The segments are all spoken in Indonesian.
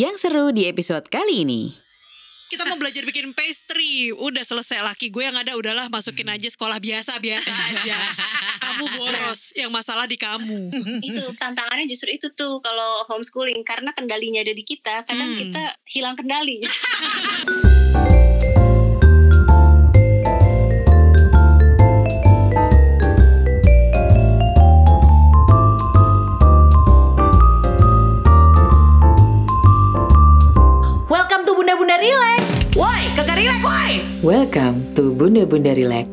Yang seru di episode kali ini. kita mau belajar bikin pastry. Udah selesai laki gue yang ada udahlah masukin aja sekolah biasa biasa aja. Kamu boros yang masalah di kamu. Itu tantangannya justru itu tuh kalau homeschooling. Karena kendalinya ada di kita kadang Hmm. kita hilang kendali relax woi Welcome to Bunda Bunda Relax.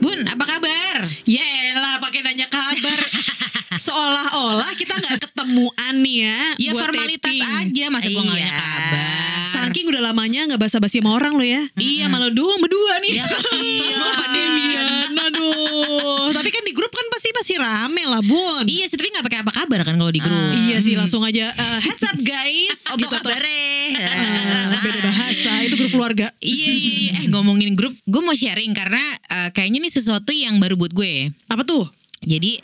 Bun, apa kabar? ya elah pakai nanya kabar seolah-olah kita nggak ketemuan nih ya Ya buat formalitas taping. aja, masa gua nggak Iya. kabar. saking udah lamanya nggak basa-basi sama orang lo ya Iya, malah doang berdua nih. Ya kasihan. Aduh. Tapi kan di grup kan pasti pasti rame lah, Bun. Iya sih, tapi nggak pakai apa kabar kan kalau di grup. Iya sih, langsung aja eh, heads up guys. Oh, gitu kabar eh, beda bahasa. Itu grup keluarga. Iya, iya, iya. Eh ngomongin grup, gue mau sharing karena eh, kayaknya ini sesuatu yang baru buat gue. Apa tuh? Jadi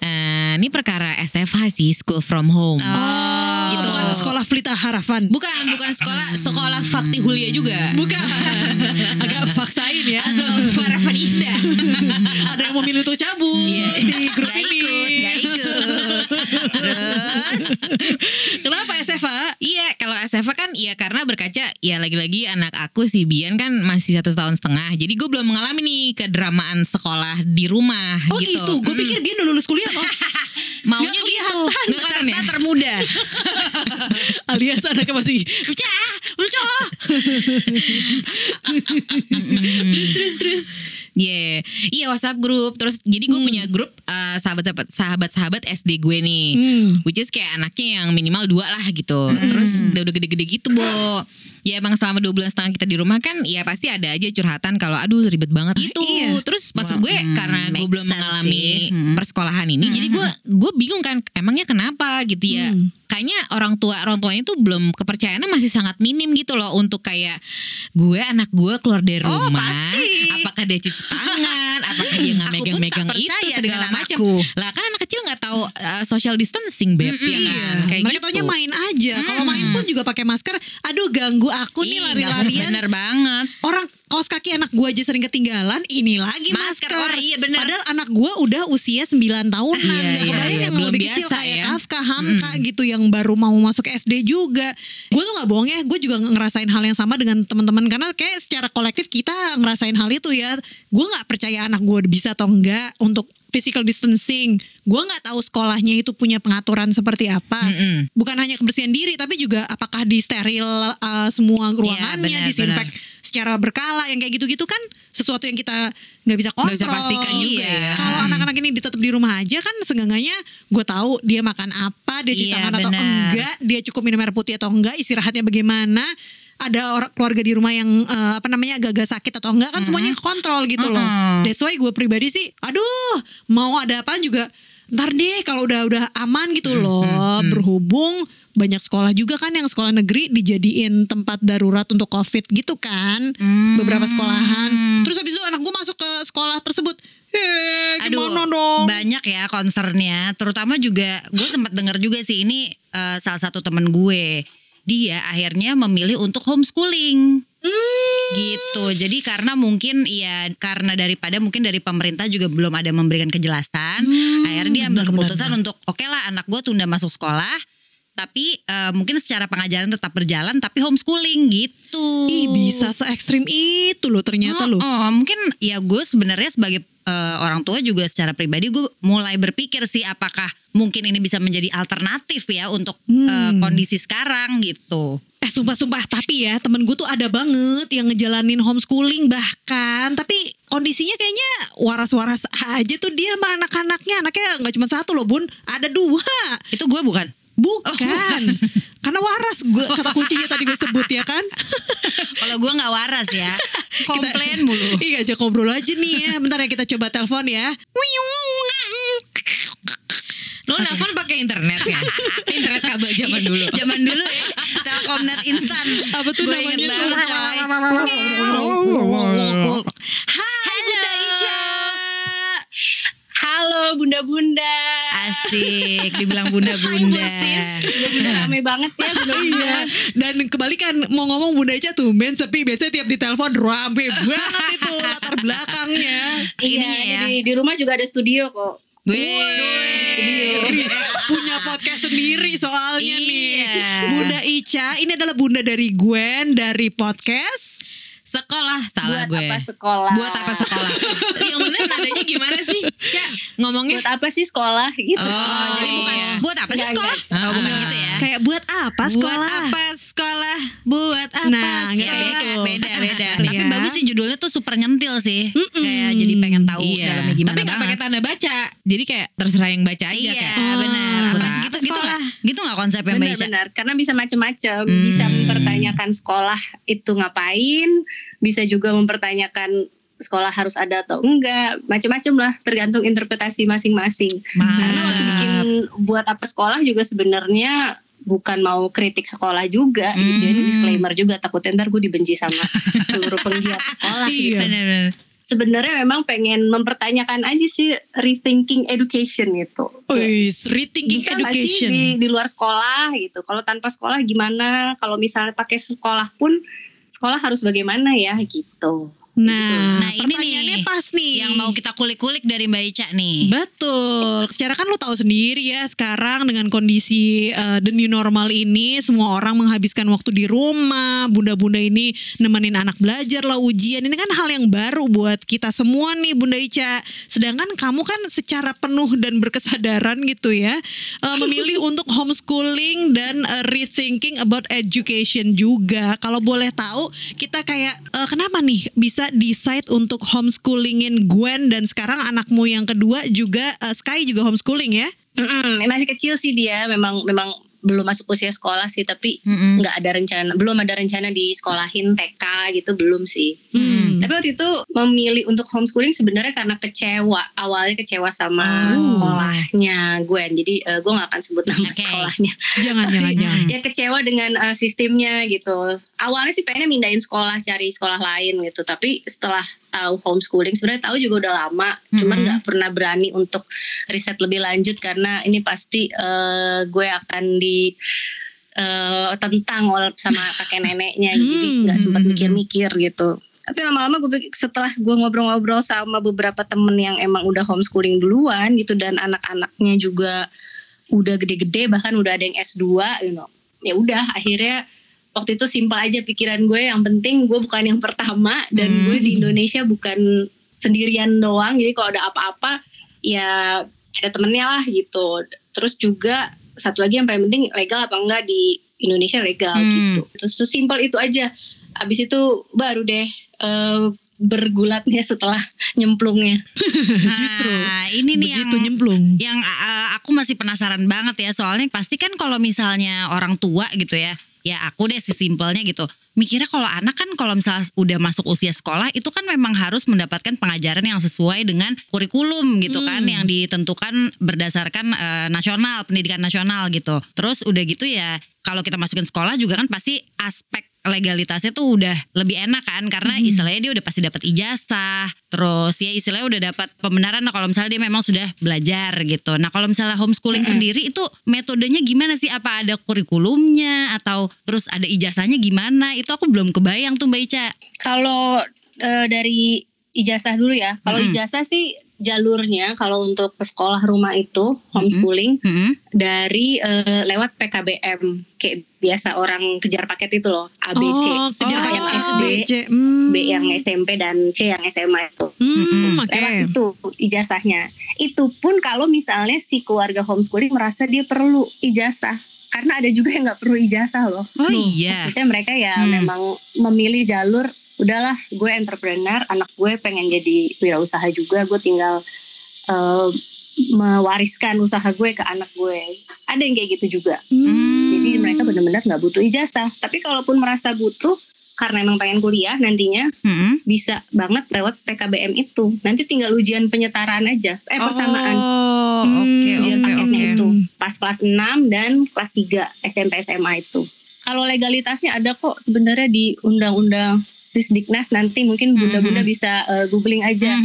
eh, ini perkara SFH sih, School from Home. Oh, gitu. bukan sekolah Pelita Harapan. Bukan, bukan sekolah sekolah Fakti Hulia juga. Bukan. Agak faksain ya. Atau Farafan Isda. Ada yang memilih untuk cabut di grup Gak ini. ikut. Terus Kenapa SFA? Iya, kalau SFA kan ya karena berkaca ya lagi-lagi anak aku si Bian kan masih satu tahun setengah. Jadi gue belum mengalami nih kedramaan sekolah di rumah Oh gitu. gitu. Gue Mm. pikir dia udah lulus kuliah loh. maunya Nggak gitu. kelihatan. Nggak kan ya? termuda. Alias anaknya masih Ucah, ucah. terus terus terus. Iya, iya WhatsApp grup. Terus jadi gue punya grup eh, sahabat-sahabat sahabat-sahabat SD gue nih. Hmm. Which is kayak anaknya yang minimal dua lah gitu. Terus udah udah gede-gede gitu, Bo. Ya emang selama dua bulan setengah kita di rumah kan ya pasti ada aja curhatan kalau aduh ribet banget gitu. iya. Terus maksud gue karena gue belum mengalami sih. Hmm. persekolahan ini, jadi gue gue bingung kan emangnya kenapa gitu ya. Hmm. Kayaknya orang tua orang tuanya tuh belum kepercayaannya masih sangat minim gitu loh untuk kayak gue anak gue keluar dari Oh, rumah, pasti. apakah dia cuci tangan, apakah dia nggak megang-megang itu segala macam. Lah kan anak kecil nggak tahu uh, social distancing beb ya kan, kayak Mereka gitu. taunya main aja. Kalau main pun juga pakai masker. Aduh ganggu aku nih Ih, lari-larian. Bener banget. Orang kaos kaki anak gue aja sering ketinggalan. Ini lagi masker. Masker. Wah, iya bener. Padahal anak gue udah usia 9 tahunan. Iya, Gak iya, kebayang iya. yang lebih kecil biasa kayak ya. Kafka, Hamka gitu yang baru mau masuk SD juga. Gue tuh gak bohong ya. Gue juga ngerasain hal yang sama dengan teman-teman. Karena kayak secara kolektif kita ngerasain hal itu ya. Gue gak percaya anak gue bisa atau enggak untuk physical distancing. Gue nggak tahu sekolahnya itu punya pengaturan seperti apa. Mm-mm. Bukan hanya kebersihan diri, tapi juga apakah di steril uh, semua ruangannya, benar, disinfek secara berkala, yang kayak gitu-gitu kan sesuatu yang kita nggak bisa kontrol. Nggak bisa pastikan juga Iya. ya. Kalau anak-anak ini tetap di rumah aja kan seenggaknya gue tahu dia makan apa, dia cuci Iya, tangan atau benar. enggak, dia cukup minum air putih atau enggak, istirahatnya bagaimana. Ada orang keluarga di rumah yang eh, apa namanya agak-agak sakit atau enggak kan semuanya kontrol gitu loh. Mm-mm. That's why gue pribadi sih, aduh mau ada apa juga ntar deh kalau udah udah aman gitu loh. Berhubung banyak sekolah juga kan yang sekolah negeri dijadiin tempat darurat untuk covid gitu kan. Beberapa sekolahan. Terus habis itu anak gue masuk ke sekolah tersebut. Eh, gimana dong? banyak ya concernnya. Terutama juga gue sempat dengar juga sih ini eh, salah satu temen gue. Dia akhirnya memilih untuk homeschooling. Gitu. Jadi karena mungkin ya karena daripada mungkin dari pemerintah juga belum ada memberikan kejelasan, akhirnya dia ambil keputusan untuk oke lah anak gue tunda masuk sekolah. Tapi eh, mungkin secara pengajaran tetap berjalan tapi homeschooling gitu. Ih bisa se ekstrim itu loh ternyata oh, loh. oh, mungkin ya gue sebenarnya sebagai eh, orang tua juga secara pribadi gue mulai berpikir sih apakah mungkin ini bisa menjadi alternatif ya untuk eh, kondisi sekarang gitu. Eh sumpah-sumpah tapi ya temen gue tuh ada banget yang ngejalanin homeschooling bahkan. Tapi kondisinya kayaknya waras-waras aja tuh dia sama anak-anaknya. Anaknya nggak cuma satu loh bun. Ada dua. Itu gue bukan. bukan karena waras gue kata kuncinya tadi gue sebut ya kan Kalau gue nggak waras ya, komplain mulu. iya aja ngobrol aja nih ya bentar ya kita coba telepon ya Lo nelfon pakai internet ya? internet kabel zaman dulu. Zaman dulu ya, Telkomnet instan. Apa tuh Gue namanya inget banget coy. Hai Bunda Ica halo bunda-bunda Asik. Asik, dibilang bunda-bunda. Udah rame banget ya bener Iya. Dan kebalikan mau ngomong Bunda Ica tuh men sepi biasanya tiap di telepon rame banget itu latar belakangnya. Iya, ya. di, di rumah juga ada studio kok. Wih, punya podcast sendiri soalnya nih. Iya. Bunda Ica, ini adalah bunda dari Gwen dari podcast. Sekolah salah Buat gue. apa sekolah? Buat apa sekolah? Yang bener nadanya gimana sih? Cak ngomongnya. Buat apa sih sekolah gitu? Oh, Jadi bukan iya. buat apa sih sekolah? Oh, bukan gitu ya. Kayak buat apa sekolah? Buat apa sekolah? Buat apa Nah, Ya, beda, gitu. beda, beda. Iya. Tapi bagus sih judulnya tuh super nyentil sih. Kayak jadi pengen tahu Iya. dalamnya gimana Tapi nggak pakai tanda baca. Jadi kayak terserah yang baca aja Iya, kayak. benar. Apa apa gitu gitu sekolah? nggak? Gitu nggak konsepnya Mbak Ica? Benar-benar, karena bisa macam-macam. Hmm. Bisa mempertanyakan sekolah itu ngapain, bisa juga mempertanyakan sekolah harus ada atau enggak, macam-macam lah, tergantung interpretasi masing-masing. Karena waktu bikin buat apa sekolah juga sebenarnya bukan mau kritik sekolah juga, gitu. Jadi Hmm. disclaimer juga takutnya ntar gue dibenci sama seluruh penggiat sekolah. gitu. Iya. Sebenarnya memang pengen mempertanyakan aja sih rethinking education itu. Wih, rethinking bisa nggak sih education. di, di luar sekolah gitu. Kalau tanpa sekolah gimana? Kalau misalnya pakai sekolah pun sekolah harus bagaimana ya gitu. Nah, Nah, ini pertanyaannya nih, pas nih. Yang mau kita kulik-kulik dari Mbak Ica nih. Betul. Secara kan lu tahu sendiri ya sekarang dengan kondisi uh, the new normal ini semua orang menghabiskan waktu di rumah, bunda-bunda ini nemenin anak belajar lah ujian. Ini kan hal yang baru buat kita semua nih Bunda Ica. Sedangkan kamu kan secara penuh dan berkesadaran gitu ya uh, memilih untuk homeschooling dan uh, rethinking about education juga. Kalau boleh tahu kita kayak uh, kenapa nih bisa decide untuk homeschoolingin Gwen dan sekarang anakmu yang kedua juga uh, Sky juga homeschooling ya? Mm-mm, masih kecil sih dia, memang memang belum masuk usia sekolah sih, tapi nggak ada rencana, belum ada rencana di sekolahin TK gitu belum sih. Hmm. Tapi waktu itu memilih untuk homeschooling sebenarnya karena kecewa, awalnya kecewa sama Oh. sekolahnya Gwen. Jadi eh, gue nggak akan sebut nama Oke. sekolahnya. Jangan jangan Tapi, jangan. ya kecewa dengan uh, sistemnya gitu. Awalnya sih pengennya mindahin sekolah, cari sekolah lain gitu. Tapi setelah tahu homeschooling, sebenarnya tahu juga udah lama. Cuman Mhm. nggak pernah berani untuk riset lebih lanjut karena ini pasti uh, gue akan di uh, tentang sama kakek neneknya. Jadi Hmm. nggak sempat mikir-mikir gitu. Tapi lama-lama gue setelah gue ngobrol-ngobrol sama beberapa temen yang emang udah homeschooling duluan gitu dan anak-anaknya juga udah gede-gede bahkan udah ada yang S2 gitu. Ya udah akhirnya waktu itu simpel aja pikiran gue yang penting gue bukan yang pertama dan Hmm. gue di Indonesia bukan sendirian doang jadi kalau ada apa-apa ya ada temennya lah gitu. Terus juga satu lagi yang paling penting legal apa enggak di Indonesia legal Hmm. gitu. Terus sesimpel itu aja. Abis itu baru deh eh, bergulatnya setelah nyemplungnya. Justru Nah, ini nih Begitu yang nyemplung. yang uh, aku masih penasaran banget ya soalnya pasti kan kalau misalnya orang tua gitu ya ya aku deh sesimpelnya gitu mikirnya kalau anak kan kalau misalnya udah masuk usia sekolah itu kan memang harus mendapatkan pengajaran yang sesuai dengan kurikulum gitu kan Hmm. yang ditentukan berdasarkan uh, nasional pendidikan nasional gitu. Terus udah gitu ya kalau kita masukin sekolah juga kan pasti aspek legalitasnya tuh udah lebih enak kan karena Hmm. istilahnya dia udah pasti dapat ijazah terus ya istilahnya udah dapat pembenaran. Nah kalau misalnya dia memang sudah belajar gitu. Nah kalau misalnya homeschooling sendiri itu metodenya gimana sih? Apa ada kurikulumnya atau terus ada ijazahnya gimana itu aku belum kebayang tuh mbak Ica Kalau eh, dari ijazah dulu ya. Kalau Mm-mm. ijazah sih jalurnya kalau untuk ke sekolah rumah itu homeschooling Mm-mm. dari eh, lewat PKBM kayak biasa orang kejar paket itu loh ABC. Oh, kejar Oh, paket SD. Hmm. B yang SMP dan C yang SMA itu. Hmm, oke. Lewat itu ijazahnya. Itu pun kalau misalnya si keluarga homeschooling merasa dia perlu ijazah. Karena ada juga yang nggak perlu ijazah loh. oh iya Maksudnya mereka ya Hmm. memang memilih jalur udahlah gue entrepreneur, anak gue pengen jadi wirausaha juga, gue tinggal eh, mewariskan usaha gue ke anak gue. Ada yang kayak gitu juga. Hmm. Jadi mereka benar-benar nggak butuh ijazah. Tapi kalaupun merasa butuh karena emang pengen kuliah nantinya Mm-mm. bisa banget lewat PKBM itu. Nanti tinggal ujian penyetaraan aja, eh persamaan. oh Hmm, oke ujian oke paketnya oke itu pas kelas 6 dan kelas 3 SMP SMA itu. Kalau legalitasnya ada kok sebenarnya di undang-undang Sisdiknas nanti mungkin bunda-bunda bisa eh, googling aja.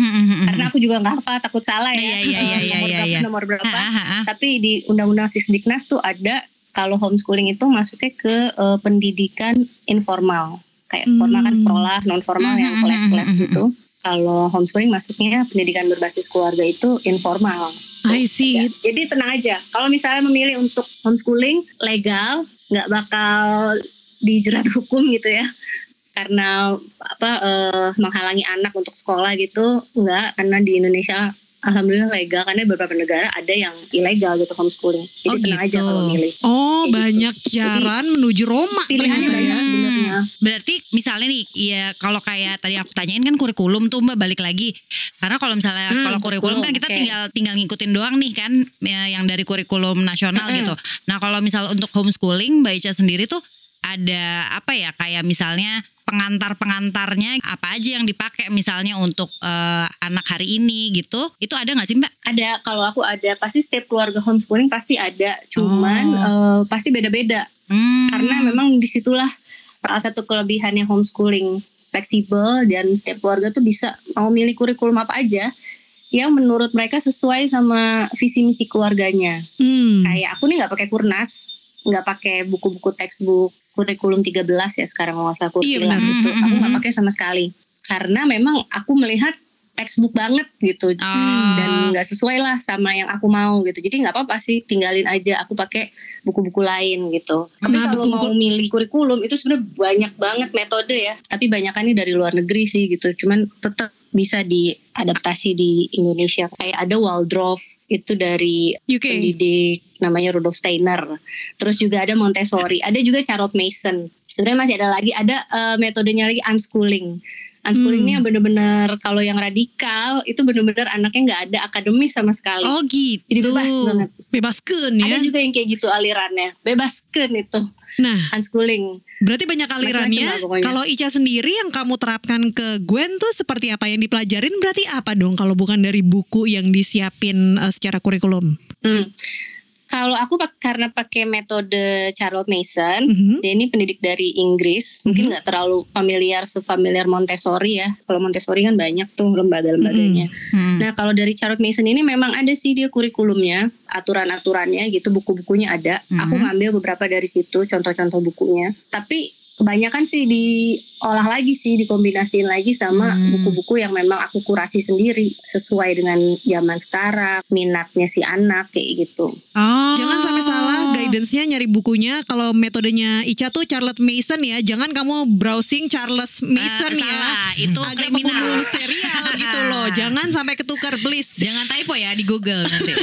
Karena aku juga nggak apa takut salah ya. Iya, iya, iya, eh, iya, nomor iya, berapa iya. nomor berapa. Ah, ah, ah. Tapi di Undang-Undang Sisdiknas tuh ada kalau homeschooling itu masuknya ke eh, pendidikan informal. Kayak Hmm. formal kan sekolah, non formal yang Mhm, kelas-kelas mhm, gitu. Kalau homeschooling masuknya pendidikan berbasis keluarga itu informal. I see. Ya, Jadi tenang aja. Kalau misalnya memilih untuk homeschooling legal, nggak bakal dijerat hukum gitu ya. Karena apa eh, menghalangi anak untuk sekolah gitu, nggak. Karena di Indonesia alhamdulillah legal. Karena beberapa negara ada yang ilegal gitu homeschooling. Jadi Oh, tenang aja gitu. kalau milih. Oh, Kayak banyak jalan menuju Roma Pilihannya ternyata ya. banyak sebenarnya. Berarti misalnya nih, ya kalau kayak tadi aku tanyain kan kurikulum tuh Mbak balik lagi. Karena kalau misalnya Hmm, kalau kurikulum kan kita oke. tinggal tinggal ngikutin doang nih kan ya, yang dari kurikulum nasional Mm-mm. gitu. Nah, kalau misal untuk homeschooling Mbak Ica sendiri tuh ada apa ya kayak misalnya pengantar-pengantarnya apa aja yang dipakai misalnya untuk eh, anak hari ini gitu. Itu ada nggak sih Mbak? Ada kalau aku ada pasti setiap keluarga homeschooling pasti ada. Cuman Oh. eh, pasti beda-beda. Hmm. karena memang di situlah salah satu kelebihannya homeschooling fleksibel dan setiap keluarga tuh bisa mau milih kurikulum apa aja yang menurut mereka sesuai sama visi misi keluarganya. Hmm. Kayak aku nih nggak pakai kurnas, nggak pakai buku-buku textbook kurikulum 13 ya sekarang nggak usah Iya, kurtilas benar. gitu. Aku nggak pakai sama sekali karena memang aku melihat textbook banget gitu Oh. dan nggak sesuai lah sama yang aku mau gitu. Jadi nggak apa-apa sih tinggalin aja. Aku pakai buku-buku lain gitu. Tapi Nah, kalau mau milih kurikulum itu sebenarnya banyak banget metode ya. Tapi banyak ini dari luar negeri sih gitu. Cuman tetap bisa diadaptasi di Indonesia. Kayak ada Waldorf itu dari UK. pendidik namanya Rudolf Steiner. Terus juga ada Montessori, ada juga Charlotte Mason. Sebenarnya masih ada lagi, ada eh, metodenya lagi unschooling. Unschooling ini Hmm. yang bener-bener kalau yang radikal itu bener-bener anaknya nggak ada akademis sama sekali. Oh gitu. Jadi bebas banget. Bebaskeun Ada ya. juga yang kayak gitu alirannya. Bebaskan itu Nah, unschooling. berarti banyak alirannya. Kalau Ica sendiri yang kamu terapkan ke Gwen tuh seperti apa yang dipelajarin berarti apa dong kalau bukan dari buku yang disiapin eh, secara kurikulum? Hmm. Kalau aku pak- karena pakai metode Charlotte Mason, Mhm. dia ini pendidik dari Inggris, mungkin nggak terlalu familiar sefamiliar Montessori ya. Kalau Montessori kan banyak tuh lembaga-lembaganya. Hmm. Nah kalau dari Charlotte Mason ini memang ada sih dia kurikulumnya, aturan-aturannya gitu, buku-bukunya ada. Aku Mhm. ngambil beberapa dari situ, contoh-contoh bukunya. Tapi kebanyakan sih diolah lagi sih, dikombinasiin lagi sama Hmm. buku-buku yang memang aku kurasi sendiri sesuai dengan zaman sekarang, minatnya si anak kayak gitu. Oh. Jangan sampai salah guidance-nya nyari bukunya kalau metodenya Ica tuh Charlotte Mason ya. Jangan kamu browsing Charles Mason Eh, ya. salah. Itu Agak kriminal. pembunuh serial gitu loh. Jangan sampai ketukar please. Jangan typo ya di Google nanti.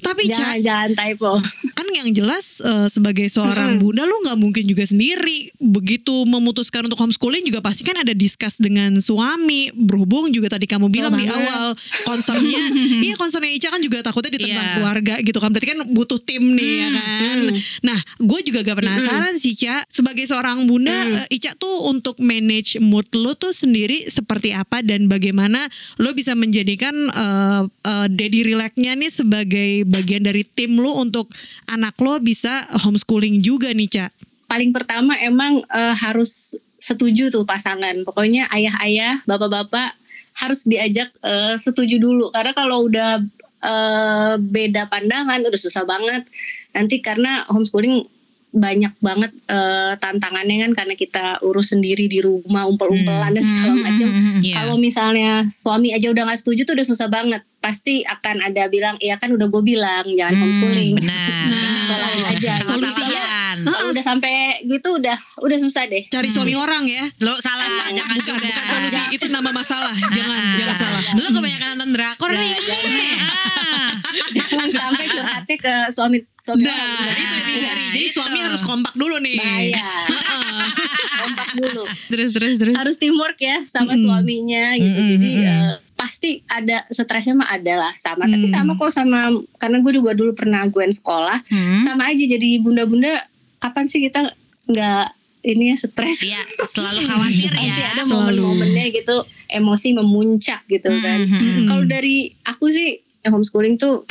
Tapi Ca, Jangan jangan typo. kan yang jelas eh, sebagai seorang bunda lu nggak mungkin juga sendiri begitu memutuskan untuk homeschooling juga pasti kan ada discuss dengan suami. Berhubung juga tadi kamu bilang di banget. awal concernnya iya concernnya Ica kan juga takutnya ditentang Iya. keluarga gitu kan. Berarti kan butuh tim nih ya kan? nah gue juga gak penasaran sih Ica. Sebagai seorang bunda eh, Ica tuh untuk manage mood lo tuh sendiri seperti apa? Dan bagaimana lo bisa menjadikan eh, eh, daddy relax-nya nih sebagai bagian dari tim lo untuk anak lo bisa homeschooling juga nih Ca. Paling pertama emang eh, harus setuju tuh pasangan. Pokoknya ayah-ayah, bapak-bapak harus diajak eh, setuju dulu. Karena kalau udah eh, beda pandangan udah susah banget. Nanti karena homeschooling banyak banget eh, tantangannya kan karena kita urus sendiri di rumah umpel-umpelan dan segala macam. Iya. Kalau misalnya suami aja udah nggak setuju tuh udah susah banget. Pasti akan ada bilang, iya kan udah gue bilang jangan homeschooling. Benar. Sekolahin aja. Solusinya Kalau udah sampai gitu udah udah susah deh. Cari suami orang ya. lo salah jangan bukan, juga. bukan solusi itu nama masalah. Jangan, jangan salah. Lu kebanyakan nonton drakor nih. Jangan sampai curhatnya ke suami suami Nah, orang. itu dihindari. Jadi itu. suami harus kompak dulu nih. Bahaya. Kompak dulu. Terus terus terus. Harus teamwork ya sama Mm-mm. suaminya gitu. Mm-mm, Jadi mm-mm. eh, pasti ada stresnya mah ada lah sama. Tapi Mm. sama kok sama karena gue juga dulu pernah gue sekolah Hmm. sama aja jadi bunda-bunda kapan sih kita nggak ini ya stres Iya, selalu khawatir pasti ya. ada selalu. momen-momennya gitu emosi memuncak gitu kan Hmm, hmm, hmm. kalau dari aku sih ya homeschooling tuh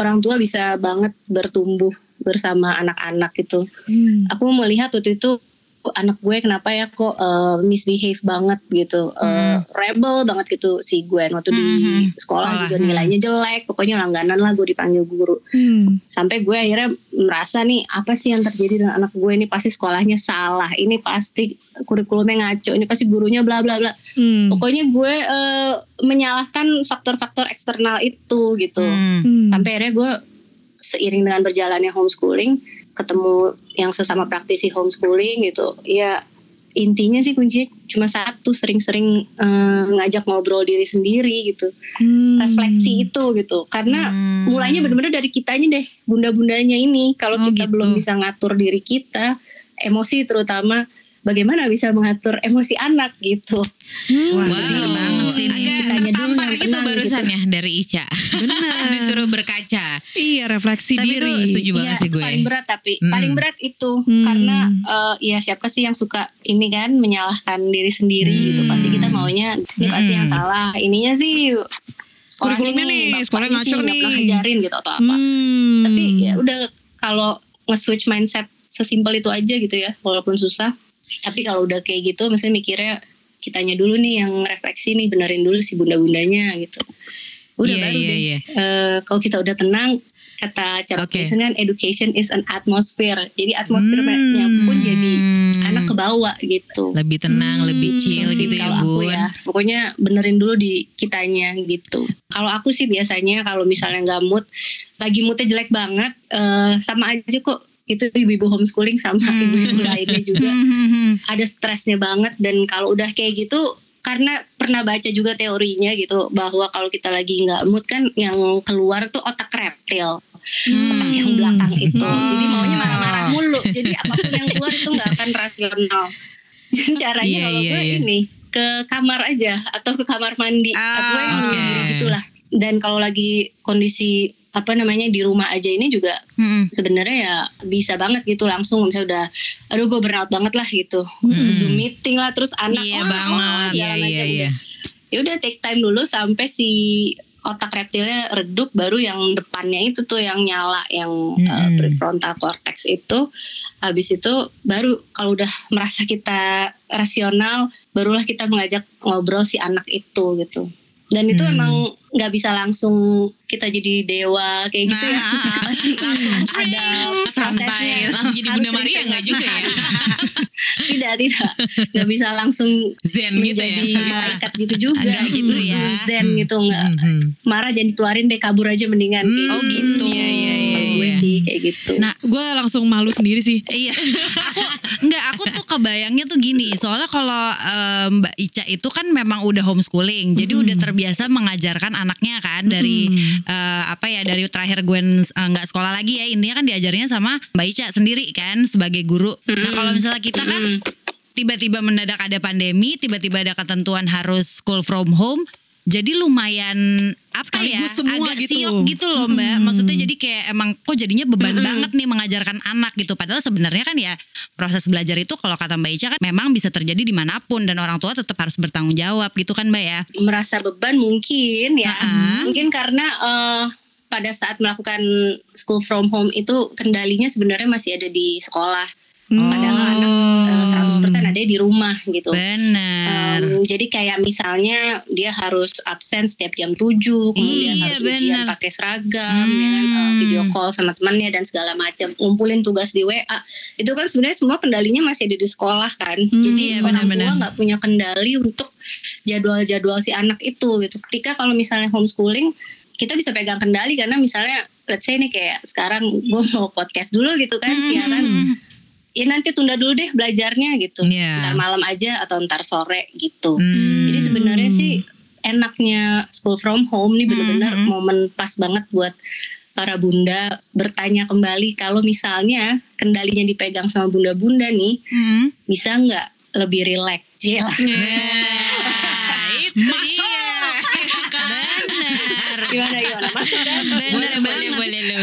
orang tua bisa banget bertumbuh bersama anak-anak gitu Hmm. aku melihat waktu itu anak gue kenapa ya kok uh, misbehave banget gitu, uh, rebel banget gitu si Gwen waktu di Mhm. sekolah Sekolah, juga hmm. nilainya jelek, pokoknya langganan lah gue dipanggil guru. Hmm. Sampai gue akhirnya merasa nih apa sih yang terjadi dengan anak gue ini pasti sekolahnya salah, ini pasti kurikulumnya ngaco, ini pasti gurunya bla bla bla. Hmm. Pokoknya gue eh, menyalahkan faktor-faktor eksternal itu gitu. Hmm. Hmm. Sampai akhirnya gue seiring dengan berjalannya homeschooling, ketemu yang sesama praktisi homeschooling gitu. Ya intinya sih kuncinya cuma satu, sering-sering eh, ngajak ngobrol diri sendiri gitu. Hmm. Refleksi itu gitu. Karena Hmm. mulainya bener-bener dari kitanya deh, bunda-bundanya ini. Kalau Oh, kita gitu. belum bisa ngatur diri kita, emosi terutama bagaimana bisa mengatur emosi anak gitu. Wah, Wow. banget sih ini. Agak tampar gitu tenang barusan gitu. ya dari Ica. Benar. Disuruh berkaca. Iya refleksi Tapi diri. itu setuju banget Iya, sih gue. paling berat tapi Mm. paling berat itu Hmm. karena eh, ya siapa sih yang suka ini kan menyalahkan diri sendiri Hmm. gitu. Pasti kita maunya ini pasti Hmm. yang salah. Ininya sih Kurikulumnya nih, sih ngaco nih. pernah ngajarin gitu atau apa. Hmm. Tapi ya udah kalau nge-switch mindset sesimpel itu aja gitu ya, walaupun susah. Tapi kalau udah kayak gitu, misalnya mikirnya kitanya dulu nih yang refleksi nih, benerin dulu si bunda-bundanya gitu. Udah Iya, baru iya, deh. iya. Eh, kalau kita udah tenang, kata cara Oke. kan education is an atmosphere. Jadi atmosfernya pun jadi Hmm. anak ke bawah gitu. lebih tenang, Hmm, lebih chill gitu ya, kalau aku ya pokoknya benerin dulu di kitanya gitu kalau aku sih biasanya kalau misalnya nggak mood lagi moodnya jelek banget eh, sama aja kok itu ibu-ibu homeschooling sama Hmm. ibu-ibu lainnya juga Hmm. ada stresnya banget dan kalau udah kayak gitu karena pernah baca juga teorinya gitu bahwa kalau kita lagi nggak mood kan yang keluar tuh otak reptil otak yang belakang itu Hmm. jadi maunya marah-marah mulu jadi apa pun yang keluar itu nggak akan rasional jadi caranya Iya, kalau iya, gue iya. ini ke kamar aja atau ke kamar mandi Ah, atau yang oke. gitulah dan kalau lagi kondisi apa namanya di rumah aja ini juga Hmm. sebenarnya ya bisa banget gitu langsung misalnya udah aduh gue burnout banget lah gitu Hmm. zoom meeting lah terus anak Iya wah, banget. wah, Iya, iya, iya. ya udah take time dulu sampai si otak reptilnya redup baru yang depannya itu tuh yang nyala yang uh, Mm-mm. prefrontal cortex itu habis itu baru kalau udah merasa kita rasional barulah kita mengajak ngobrol si anak itu gitu dan itu Hmm. emang nggak bisa langsung kita jadi dewa kayak gitu ya Nah, Pasti langsung ada prosesnya Langsung jadi Bunda Harus Maria sering-sering nggak juga ya? tidak tidak nggak bisa langsung Zen gitu ya. malaikat gitu juga Enggak gitu ya. zen gitu nggak Hmm. marah jangan dikeluarin deh kabur aja mendingan kayak Oh gitu. Iya, gitu Nah, gue langsung malu sendiri sih. Iya, aku enggak, aku tuh kebayangnya tuh gini. Soalnya kalau eh, Mbak Ica itu kan memang udah homeschooling, jadi udah terbiasa mengajarkan anaknya kan dari eh, apa ya dari terakhir Gwen eh, nggak sekolah lagi ya intinya kan diajarnya sama Mbak Ica sendiri kan sebagai guru. Nah kalau misalnya kita kan Mm. tiba-tiba mendadak ada pandemi, tiba-tiba ada ketentuan harus school from home. Jadi lumayan apa ya Sekaligus semua agak gitu. siok gitu loh mbak. Maksudnya jadi kayak emang kok jadinya beban banget nih mengajarkan anak gitu. Padahal sebenarnya kan ya proses belajar itu kalau kata mbak Ica kan memang bisa terjadi di mana pun dan orang tua tetap harus bertanggung jawab gitu kan mbak ya. merasa beban mungkin ya Ha-ha. mungkin karena eh, pada saat melakukan school from home itu kendalinya sebenarnya masih ada di sekolah padahal anak eh, 100% ada di rumah gitu Benar. Em, jadi kayak misalnya dia harus absen setiap jam 7 kemudian Iya, harus ujian bener. pakai seragam ya kan, eh, Hmm. video call sama temannya dan segala macam ngumpulin tugas di WA itu kan sebenarnya semua kendalinya masih ada di sekolah kan jadi iya, orang benar-benar. tua nggak punya kendali untuk jadwal-jadwal si anak itu gitu ketika kalau misalnya homeschooling kita bisa pegang kendali karena misalnya let's say nih kayak sekarang gue mau podcast dulu gitu kan siaran Hmm. Ya nanti tunda dulu deh belajarnya gitu Iya. ntar malam aja atau ntar sore gitu Hmm. jadi sebenarnya sih enaknya school from home nih bener-bener Hmm. momen pas banget buat para bunda bertanya kembali kalau misalnya kendalinya dipegang sama bunda-bunda nih Hmm. bisa nggak lebih rileks Cila. Nah, itu dia. Benar. gimana gimana masuk kan Benar Boleh, boleh, banget. boleh lu.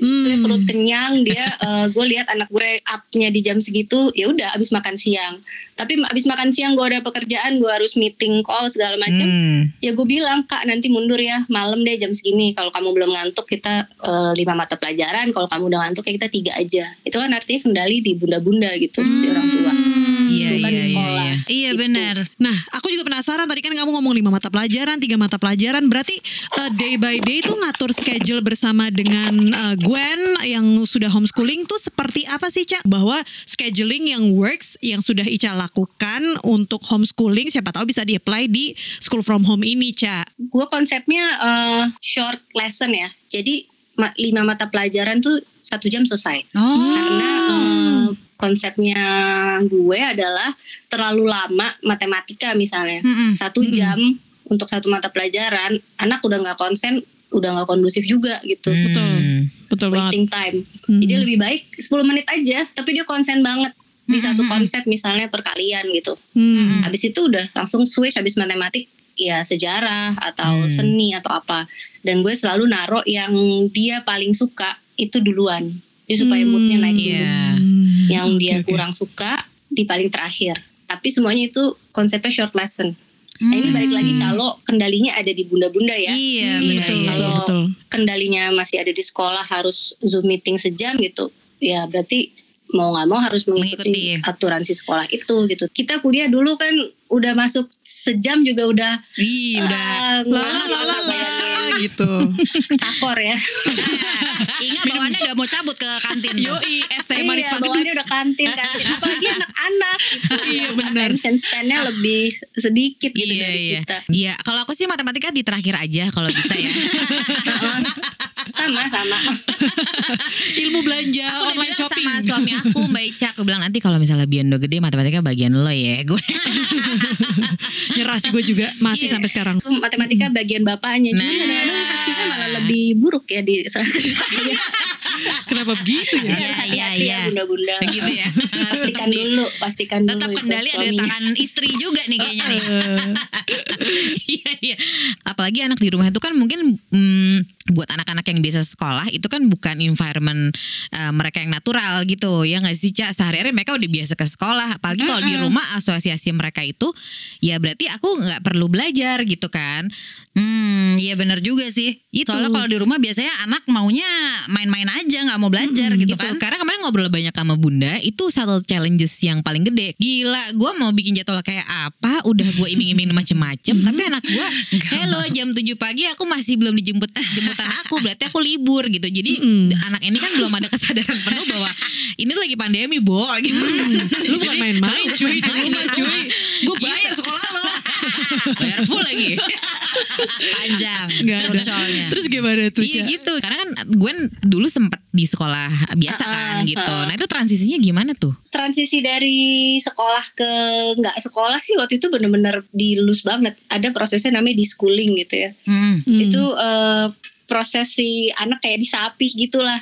Hmm. Soalnya perut kenyang dia gue lihat anak gue up-nya di jam segitu ya udah abis makan siang. Tapi abis makan siang gue ada pekerjaan gue harus meeting call segala macam Hmm. ya gue bilang kak nanti mundur ya malam deh jam segini. Kalau kamu belum ngantuk kita eh, lima mata pelajaran. Kalau kamu udah ngantuk ya kita tiga aja. Itu kan artinya kendali di bunda-bunda gitu di orang tua iya. Gitu. benar. Nah, aku juga penasaran tadi kan kamu ngomong lima mata pelajaran, tiga mata pelajaran. Berarti uh, day by day itu ngatur schedule bersama dengan uh, Gwen yang sudah homeschooling tuh seperti apa sih, Cak? Bahwa scheduling yang works yang sudah Ica lakukan untuk homeschooling siapa tahu bisa di-apply di school from home ini, Cak. gue konsepnya eh, short lesson ya jadi ma- lima mata pelajaran tuh satu jam selesai Oh. karena eh, konsepnya gue adalah terlalu lama matematika misalnya Mm-mm. satu jam untuk satu mata pelajaran anak udah nggak konsen udah nggak kondusif juga gitu Betul. Hmm. Betul banget. wasting time Hmm. jadi lebih baik 10 menit aja tapi dia konsen banget di Hmm, satu konsep misalnya perkalian gitu Hmm. habis itu udah langsung switch habis matematik ya sejarah atau Hmm. seni atau apa dan gue selalu naro yang dia paling suka itu duluan jadi supaya Hmm, moodnya naik dulu Iya. Yang Oke, dia oke. kurang suka di paling terakhir tapi semuanya itu konsepnya short lesson nah ini balik lagi Hmm. kalau kendalinya ada di bunda-bunda ya Iya. Betul, iya, iya. betul. kendalinya masih ada di sekolah harus zoom meeting sejam gitu ya berarti mau nggak mau harus mengikuti, Mengikuti. aturan si sekolah itu gitu kita kuliah dulu kan udah masuk sejam juga udah Ih, udah. ah, Lala lala gitu. takor ya Ingat bawaannya udah mau cabut ke kantin. Yoi, es teh manis iya bawaannya udah kantin kantin apalagi anak-anak gitu Iya, benar. attention span-nya lebih sedikit gitu Iya, dari iya. kita Iya, kalau aku sih matematika di terakhir aja kalau bisa ya. Sama sama Ilmu belanja aku online shopping. sama suami aku Mbak Ica aku bilang nanti kalau misalnya Bian udah gede matematika bagian lo ya gue Nyerah sih gue juga masih Iya. sampai sekarang. Matematika bagian bapaknya Nah. kadang-kadang hasilnya malah lebih buruk ya di Kenapa begitu ya? Iya, hati-hati iya, ya iya. bunda-bunda. gitu ya pastikan dulu, pastikan dulu. Tetap kendali ada di tangan istri juga nih kayaknya nih. Iya iya. Apalagi anak di rumah itu kan mungkin mm, buat anak-anak yang biasa sekolah itu kan bukan environment eh, mereka yang natural gitu ya nggak sih Cak sehari-hari mereka udah biasa ke sekolah apalagi kalau di rumah asosiasi mereka itu ya berarti aku nggak perlu belajar gitu kan Hmm, iya benar juga sih. Itu. Soalnya kalau di rumah biasanya anak maunya main-main aja, nggak mau belajar gitu, kan. Karena kemarin ngobrol banyak sama Bunda, itu satu challenges yang paling gede. Gila, gue mau bikin jadwal kayak apa, udah gue iming-iming macem-macem, tapi anak gue, hello jam 7 pagi aku masih belum dijemput jemputan aku, berarti aku libur gitu. Jadi anak ini kan belum ada kesadaran penuh bahwa ini tuh lagi pandemi, Bo. Gitu. Lu bukan main-main cuy di rumah cuy. Gue bayar sekolah. Bayar full lagi. Panjang Gak ada. Terus gimana tuh Iya gitu. Karena kan gue dulu sempet di sekolah biasa Ah, kan ah, gitu. ah. Nah itu transisinya gimana tuh? Transisi dari sekolah ke nggak sekolah sih waktu itu bener-bener dilus banget. Ada prosesnya namanya di-schooling gitu ya. Hmm. Itu eh, proses si anak kayak disapih gitulah.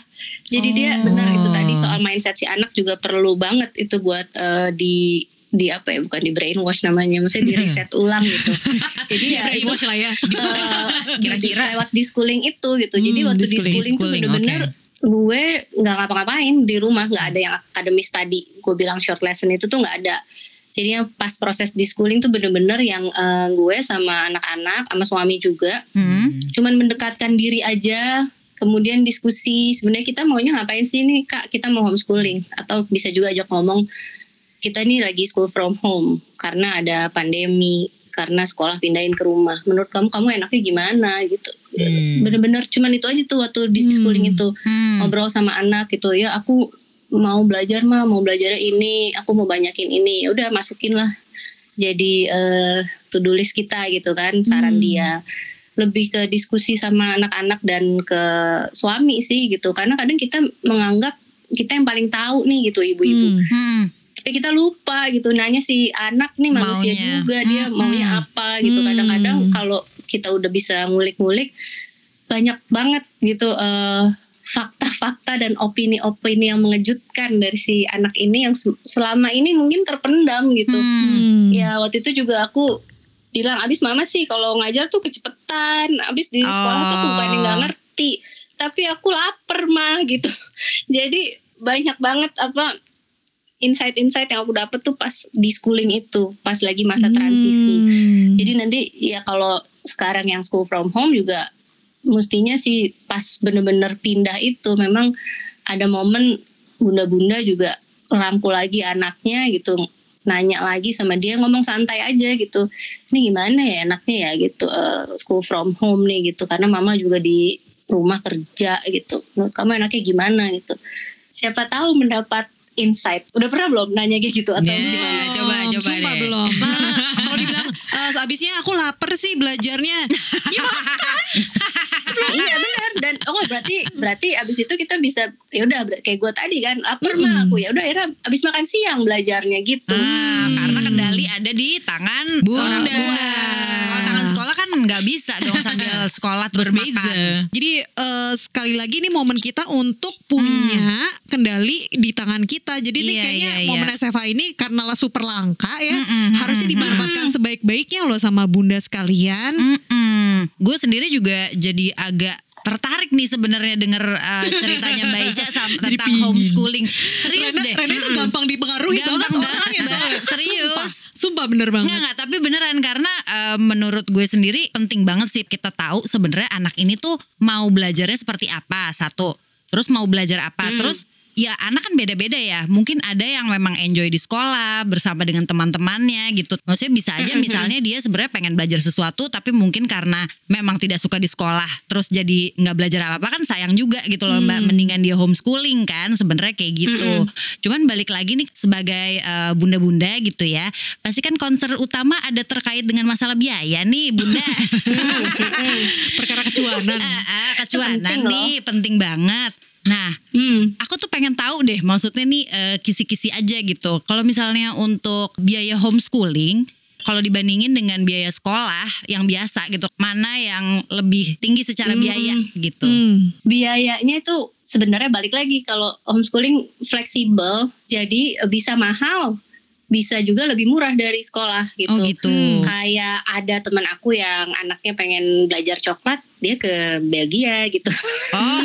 Jadi dia Oh. benar itu tadi soal mindset si anak juga perlu banget itu buat eh, di di apa ya bukan di brainwash namanya maksudnya di reset ulang gitu jadi ya itu lah ya. eh, Kira-kira. lewat di schooling itu gitu. Jadi Hmm, waktu di di-schooling. schooling tuh Di-schooling, bener-bener gue nggak ngapa-ngapain di rumah nggak ada yang akademis tadi. Gue bilang short lesson itu tuh nggak ada. Jadi yang pas proses di schooling tuh bener-bener yang eh, gue sama anak-anak sama suami juga Hmm. cuman mendekatkan diri aja kemudian diskusi sebenarnya kita maunya ngapain sih nih kak kita mau homeschooling atau bisa juga ajak ngomong kita nih lagi school from home karena ada pandemi karena sekolah pindahin ke rumah menurut kamu kamu enaknya gimana gitu Hmm. bener-bener cuman itu aja tuh waktu di Hmm. schooling itu Hmm. ngobrol sama anak gitu ya aku mau belajar mah mau belajar ini aku mau banyakin ini ya udah masukin lah jadi eh to do list kita gitu kan saran Hmm. dia lebih ke diskusi sama anak-anak dan ke suami sih gitu karena kadang kita menganggap kita yang paling tahu nih gitu ibu-ibu Hmm. Hmm. Tapi kita lupa gitu nanya si anak nih manusia Maunya. juga dia Hmm, maunya hmm. apa gitu Hmm. kadang-kadang kalau kita udah bisa ngulik-ngulik banyak banget gitu eh, fakta-fakta dan opini-opini yang mengejutkan dari si anak ini yang se- selama ini mungkin terpendam gitu Hmm. Hmm. ya waktu itu juga aku bilang abis mama sih kalau ngajar tuh kecepetan abis di sekolah tuh aku bukan nggak ngerti tapi aku lapar mah gitu jadi banyak banget apa insight-insight yang aku dapet tuh pas di schooling itu pas lagi masa transisi. Hmm. jadi nanti ya kalau sekarang yang school from home juga mestinya sih pas bener-bener pindah itu memang ada momen bunda-bunda juga rangkul lagi anaknya gitu nanya lagi sama dia ngomong santai aja gitu. Ini gimana ya enaknya ya? gitu eh, school from home nih gitu. Karena mama juga di rumah kerja gitu. Kamu enaknya gimana? gitu. Siapa tahu mendapat insight udah pernah belum nanya kayak gitu atau Ya, gimana coba coba Sumpah deh. belum. Karena kalau dibilang eh, sehabisnya aku lapar sih belajarnya. Ya iya benar dan oh berarti berarti abis itu kita bisa ya udah kayak gue tadi kan lapar mah aku ya udah akhirnya abis makan siang belajarnya gitu Ah, karena kendali ada di tangan Bunda. orang tua. Kalau tangan sekolah kan nggak bisa dong sambil sekolah terus Berbeza. makan. Jadi eh, sekali lagi nih momen kita untuk punya kendali di tangan kita. Jadi ini Iya, kayaknya iya, iya. momen SFA ini karena lah super langka ya, Mm-mm, harusnya dimanfaatkan sebaik-baiknya loh sama bunda sekalian. Gue sendiri juga jadi agak tertarik nih sebenarnya denger uh, ceritanya Mbak Ica tentang pingin. homeschooling. Serius Rena, deh. Rena itu gampang dipengaruhi Gampang banget banget, orang ya. Serius. Sumpah, sumpah bener banget. Enggak tapi beneran karena eh, menurut gue sendiri penting banget sih kita tahu sebenarnya anak ini tuh mau belajarnya seperti apa satu terus mau belajar apa terus ya anak kan beda-beda ya. Mungkin ada yang memang enjoy di sekolah bersama dengan teman-temannya gitu. Maksudnya bisa aja misalnya dia sebenarnya pengen belajar sesuatu tapi mungkin karena memang tidak suka di sekolah terus jadi nggak belajar apa-apa kan sayang juga gitu loh mbak. Mendingan dia homeschooling kan sebenarnya kayak gitu. Cuman balik lagi nih sebagai eh, bunda-bunda gitu ya. Pasti kan concern utama ada terkait dengan masalah biaya nih bunda. Perkara kecuanan. Ah, Itu kecuanan penting loh. nih penting banget nah hmm. aku tuh pengen tahu deh maksudnya nih eh, kisi-kisi aja gitu kalau misalnya untuk biaya homeschooling kalau dibandingin dengan biaya sekolah yang biasa gitu mana yang lebih tinggi secara biaya gitu Hmm. biayanya itu sebenarnya balik lagi kalau homeschooling fleksibel jadi bisa mahal bisa juga lebih murah dari sekolah gitu. oh gitu Kayak ada teman aku yang anaknya pengen belajar coklat, dia ke Belgia gitu. oh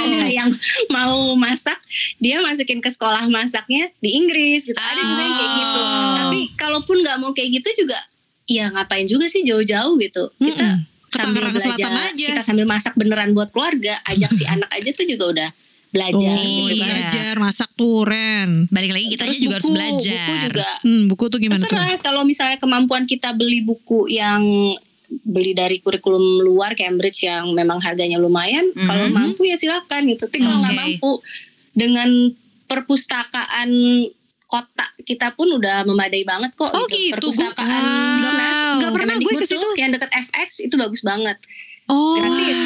ada yang mau masak, dia masukin ke sekolah masaknya di Inggris gitu. Ada juga yang kayak gitu. Oh. Tapi kalaupun nggak mau kayak gitu juga, ya ngapain juga sih jauh-jauh gitu. Kita Mm-mm. Ke sambil Tangerang belajar, Selatan aja. kita sambil masak beneran buat keluarga, ajak si anak aja tuh juga udah belajar Oh, gitu kan. iya. belajar masak tuh Ren. balik lagi kita juga harus belajar Buku juga Hmm, buku tuh gimana tuh? terserah kalau misalnya kemampuan kita beli buku yang beli dari kurikulum luar Cambridge yang memang harganya lumayan Mhm. kalau mampu ya silakan gitu tapi kalau nggak Oke. mampu dengan perpustakaan kota kita pun udah memadai banget kok Oh, gitu. perpustakaan Wow. Dinas Nggak pernah gue ke situ. tuh yang dekat FX itu bagus banget Oh, Gratis.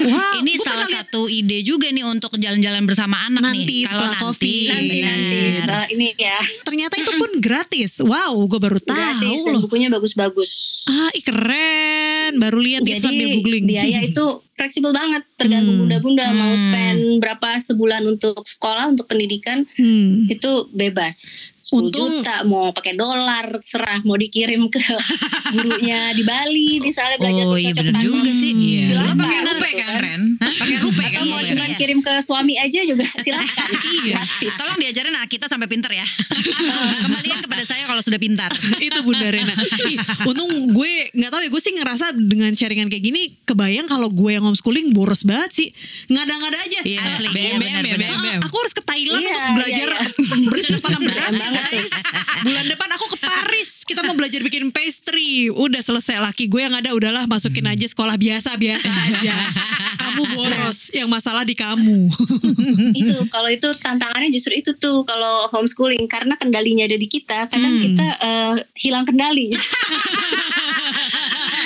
Wah, ini salah satu ide juga nih untuk jalan-jalan bersama anak Nanti nih kalau setelah nanti Covid. nanti nanti setelah ini ya Ternyata itu pun gratis. Wow, gue baru tahu gratis dan loh. bukunya bagus-bagus Ah, ih, keren. Baru lihat gitu sambil googling. biaya itu fleksibel banget tergantung Hmm. bunda-bunda mau Hmm. spend berapa sebulan untuk sekolah untuk pendidikan Hmm. itu bebas 10 Untung- juta mau pakai dolar serah mau dikirim ke gurunya di Bali misalnya belajar Oh bahasa iya bener juga sih. Iya. Silakan, Lu pakai rupe kan, kan. Ren? Pakai rupe atau kan? mau Iya. cuma kirim ke suami aja juga silakan Iya. Tolong diajarin anak kita sampai pintar ya. Kembalikan kepada saya kalau sudah pintar. itu Bunda Rena. Untung gue nggak tahu ya gue sih ngerasa dengan sharingan kayak gini kebayang kalau gue yang homeschooling boros banget sih. Ngada-ngada aja. Iya, Asli, BM, iya, BM. BM, BM. aku harus ke Thailand Iya, untuk iya, belajar bercocok tanam beras. Guys. Bulan depan aku ke Paris. Kita mau belajar bikin pastry. Udah selesai laki gue yang ada udahlah masukin aja sekolah biasa-biasa aja. Kamu boros. Yang masalah di kamu. itu kalau itu tantangannya justru itu tuh kalau homeschooling karena kendalinya ada di kita kadang Hmm. kita eh, hilang kendali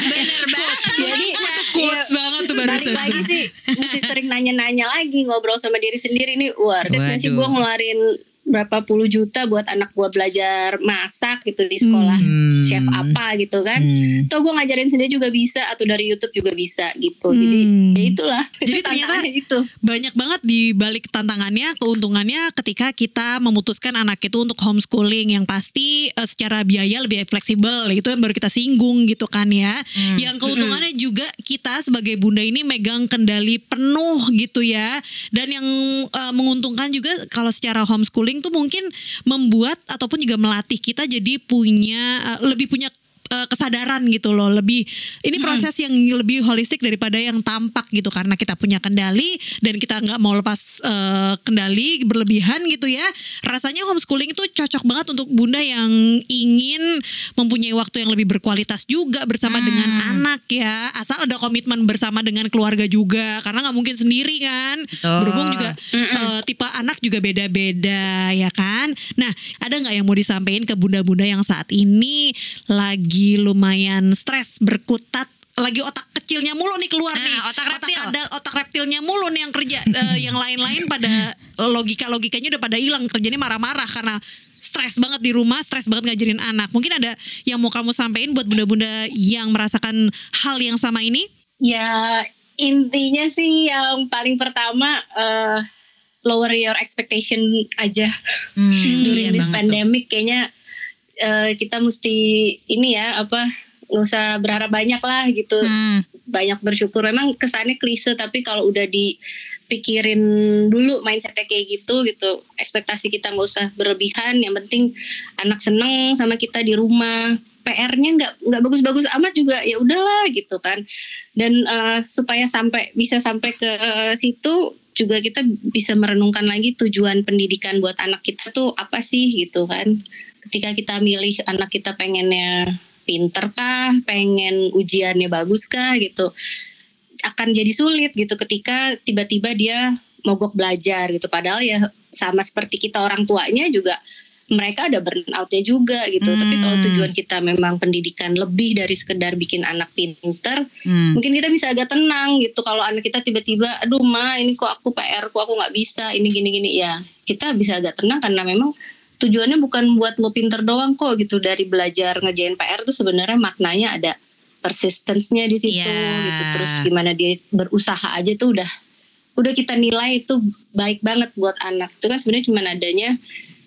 Bener banget. jadi Quotes iya, banget tuh balik barusan. lagi sih mesti sering nanya-nanya lagi ngobrol sama diri sendiri nih it nggak sih gue ngeluarin berapa puluh juta buat anak gua belajar masak gitu di sekolah Hmm. chef apa gitu kan. Hmm. Atau gue ngajarin sendiri juga bisa atau dari YouTube juga bisa gitu. Jadi Hmm. ya itulah. Jadi ternyata- itu. banyak banget di balik tantangannya, keuntungannya ketika kita memutuskan anak itu untuk homeschooling yang pasti eh, secara biaya lebih fleksibel itu yang baru kita singgung gitu kan ya. Yang keuntungannya juga kita sebagai bunda ini megang kendali penuh gitu ya. Dan yang eh, menguntungkan juga kalau secara homeschooling tuh mungkin membuat ataupun juga melatih kita jadi punya eh, lebih punya eh, kesadaran gitu loh. Lebih ini proses yang lebih holistik daripada yang tampak gitu. Karena kita punya kendali dan kita nggak mau lepas eh, kendali berlebihan gitu ya. Rasanya homeschooling itu cocok banget untuk bunda yang ingin mempunyai waktu yang lebih berkualitas juga bersama dengan anak ya. Asal ada komitmen bersama dengan keluarga juga. Karena nggak mungkin sendiri kan. Betul. berhubung juga eh, tipe anak juga beda-beda ya kan. Nah, ada nggak yang mau disampaikan ke bunda-bunda yang saat ini lagi lumayan stres berkutat lagi otak kecilnya mulu nih keluar Nah, nih. otak reptil. ada otak reptilnya mulu nih yang kerja Eh, yang lain-lain pada logika logikanya udah pada hilang kerjanya marah-marah karena stres banget di rumah stres banget ngajarin anak. Mungkin ada yang mau kamu sampaikan buat bunda-bunda yang merasakan hal yang sama ini? Ya intinya sih yang paling pertama eh, lower your expectation aja. Hmm, during iya this banget tuh. pandemic kayaknya eh, kita mesti ini ya apa nggak usah berharap banyak lah gitu. Hmm. banyak bersyukur. Memang kesannya klise tapi kalau udah dipikirin dulu mindsetnya kayak gitu gitu ekspektasi kita nggak usah berlebihan. Yang penting anak seneng sama kita di rumah. PR-nya nggak nggak bagus-bagus amat juga ya udahlah gitu kan. Dan eh, supaya sampai bisa sampai ke eh, situ juga kita bisa merenungkan lagi tujuan pendidikan buat anak kita tuh apa sih gitu kan ketika kita milih anak kita pengennya pinter kah, pengen ujiannya bagus kah gitu, akan jadi sulit gitu ketika tiba-tiba dia mogok belajar gitu. Padahal ya sama seperti kita orang tuanya juga mereka ada burnoutnya juga gitu. Tapi kalau Hmm. tujuan kita memang pendidikan lebih dari sekedar bikin anak pinter, Hmm. mungkin kita bisa agak tenang gitu. Kalau anak kita tiba-tiba, aduh ma ini kok aku PR, kok aku nggak bisa, ini gini-gini ya, kita bisa agak tenang karena memang tujuannya bukan buat lo pinter doang kok gitu dari belajar ngerjain PR tuh sebenarnya maknanya ada persistence-nya di situ Iya. gitu terus gimana dia berusaha aja tuh udah udah kita nilai itu baik banget buat anak itu kan sebenarnya cuma adanya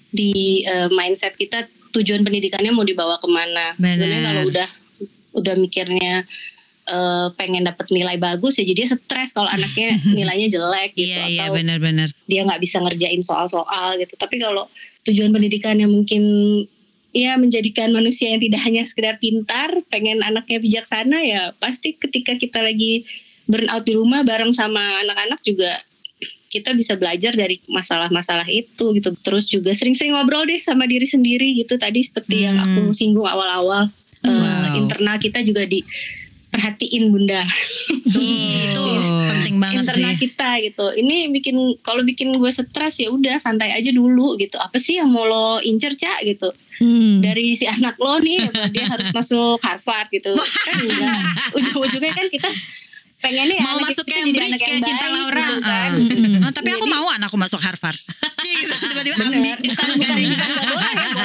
di eh, mindset kita tujuan pendidikannya mau dibawa ke mana Benar. sebenarnya kalau udah udah mikirnya eh, pengen dapat nilai bagus ya jadi dia stres kalau anaknya nilainya jelek gitu Iya iya atau benar-benar. dia nggak bisa ngerjain soal-soal gitu. Tapi kalau tujuan pendidikan yang mungkin ya menjadikan manusia yang tidak hanya sekedar pintar, pengen anaknya bijaksana ya pasti ketika kita lagi burnout di rumah bareng sama anak-anak juga kita bisa belajar dari masalah-masalah itu gitu. Terus juga sering-sering ngobrol deh sama diri sendiri gitu. Tadi seperti yang Hmm. aku singgung awal-awal eh, Wow. internal kita juga diperhatiin bunda. Itu penting banget internal sih. kita gitu. Ini bikin kalau bikin gue stres ya udah santai aja dulu gitu. Apa sih yang mau lo incer cak gitu Hmm. dari si anak lo nih dia harus masuk Harvard gitu kan enggak ujung-ujungnya kan kita pengennya ya Mau masuk kita jadi Cambridge kayak Cinta baik Laura. gitu kan. Heeh. Oh, tapi aku Jadi- mau anakku masuk Harvard. Tiba-tiba ambil. bukan bukan bukan nggak boleh ya.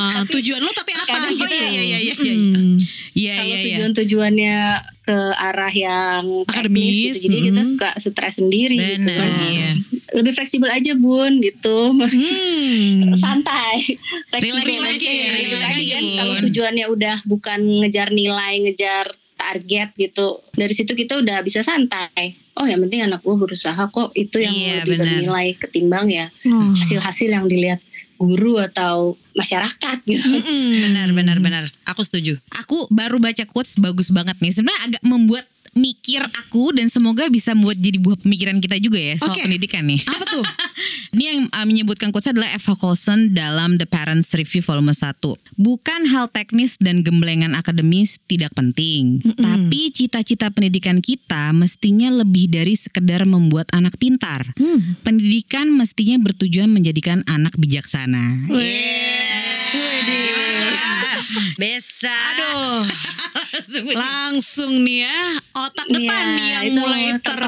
Ah, Tapi tujuan lo tapi apa gitu iya, iya, iya, iya, iya. Hmm. Iya kalau iya iya. tujuan-tujuannya ke arah yang Akademis, teknis gitu, jadi kita mm. suka stres sendiri gitu Bener, kan. iya. Lebih fleksibel aja bun gitu. Hmm. santai fleksibel aja aja, ya, gitu kan. kalau tujuannya udah bukan ngejar nilai ngejar target gitu dari situ kita udah bisa santai oh yang penting anak gue berusaha kok itu yang Iya, lebih benar. bernilai ketimbang ya Oh. hasil-hasil yang dilihat guru atau masyarakat gitu Mm-mm. Benar benar benar. Aku setuju. Aku baru baca quotes bagus banget nih. Sebenarnya agak membuat mikir aku dan semoga bisa membuat jadi buah pemikiran kita juga ya soal Oke. pendidikan nih. Apa tuh? Ini yang uh, menyebutkan quotes adalah Eva Colson dalam The Parents Review volume 1. Bukan hal teknis dan gemblengan akademis tidak penting, tapi cita-cita pendidikan kita mestinya lebih dari sekedar membuat anak pintar. Hmm. Pendidikan mestinya bertujuan menjadikan anak bijaksana. Bisa. Aduh. Langsung nih ya otak depan Iya, nih yang itu mulai ter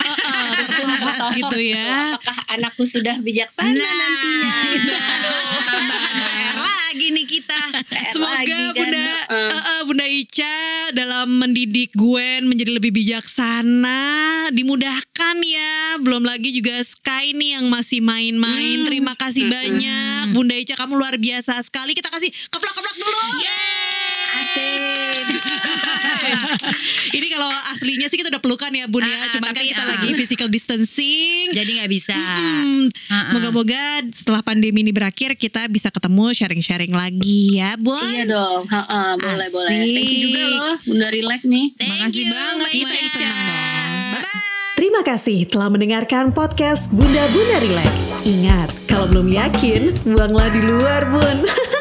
gitu ya. Apakah anakku sudah bijaksana nantinya? Gitu. Aduh, tambahan PR lagi nih kita. Semoga lagi kan, Bunda heeh. eh, eh, Bunda Ica dalam mendidik Gwen menjadi lebih bijaksana, dimudahkan ya. Belum lagi juga Sky nih yang masih main-main. Terima kasih banyak Bunda Ica kamu luar biasa sekali. Kita kasih keplak-keplak dulu. Asik. Ini kalau aslinya sih kita udah pelukan ya Bun ya. Ah, Cuman kan kita ah. lagi physical distancing. Jadi nggak bisa. Hmm, Ah, ah. Moga-moga setelah pandemi ini berakhir kita bisa ketemu sharing-sharing lagi ya Bun. Iya dong, Heeh, boleh Asik. boleh. Thank you juga loh, Bunda Relax nih. Thank Makasih you, banget, Mbak Mbak Ica. Ica. Terima kasih telah mendengarkan podcast Bunda Bunda Relax. Ingat, kalau belum yakin, buanglah di luar, Bun.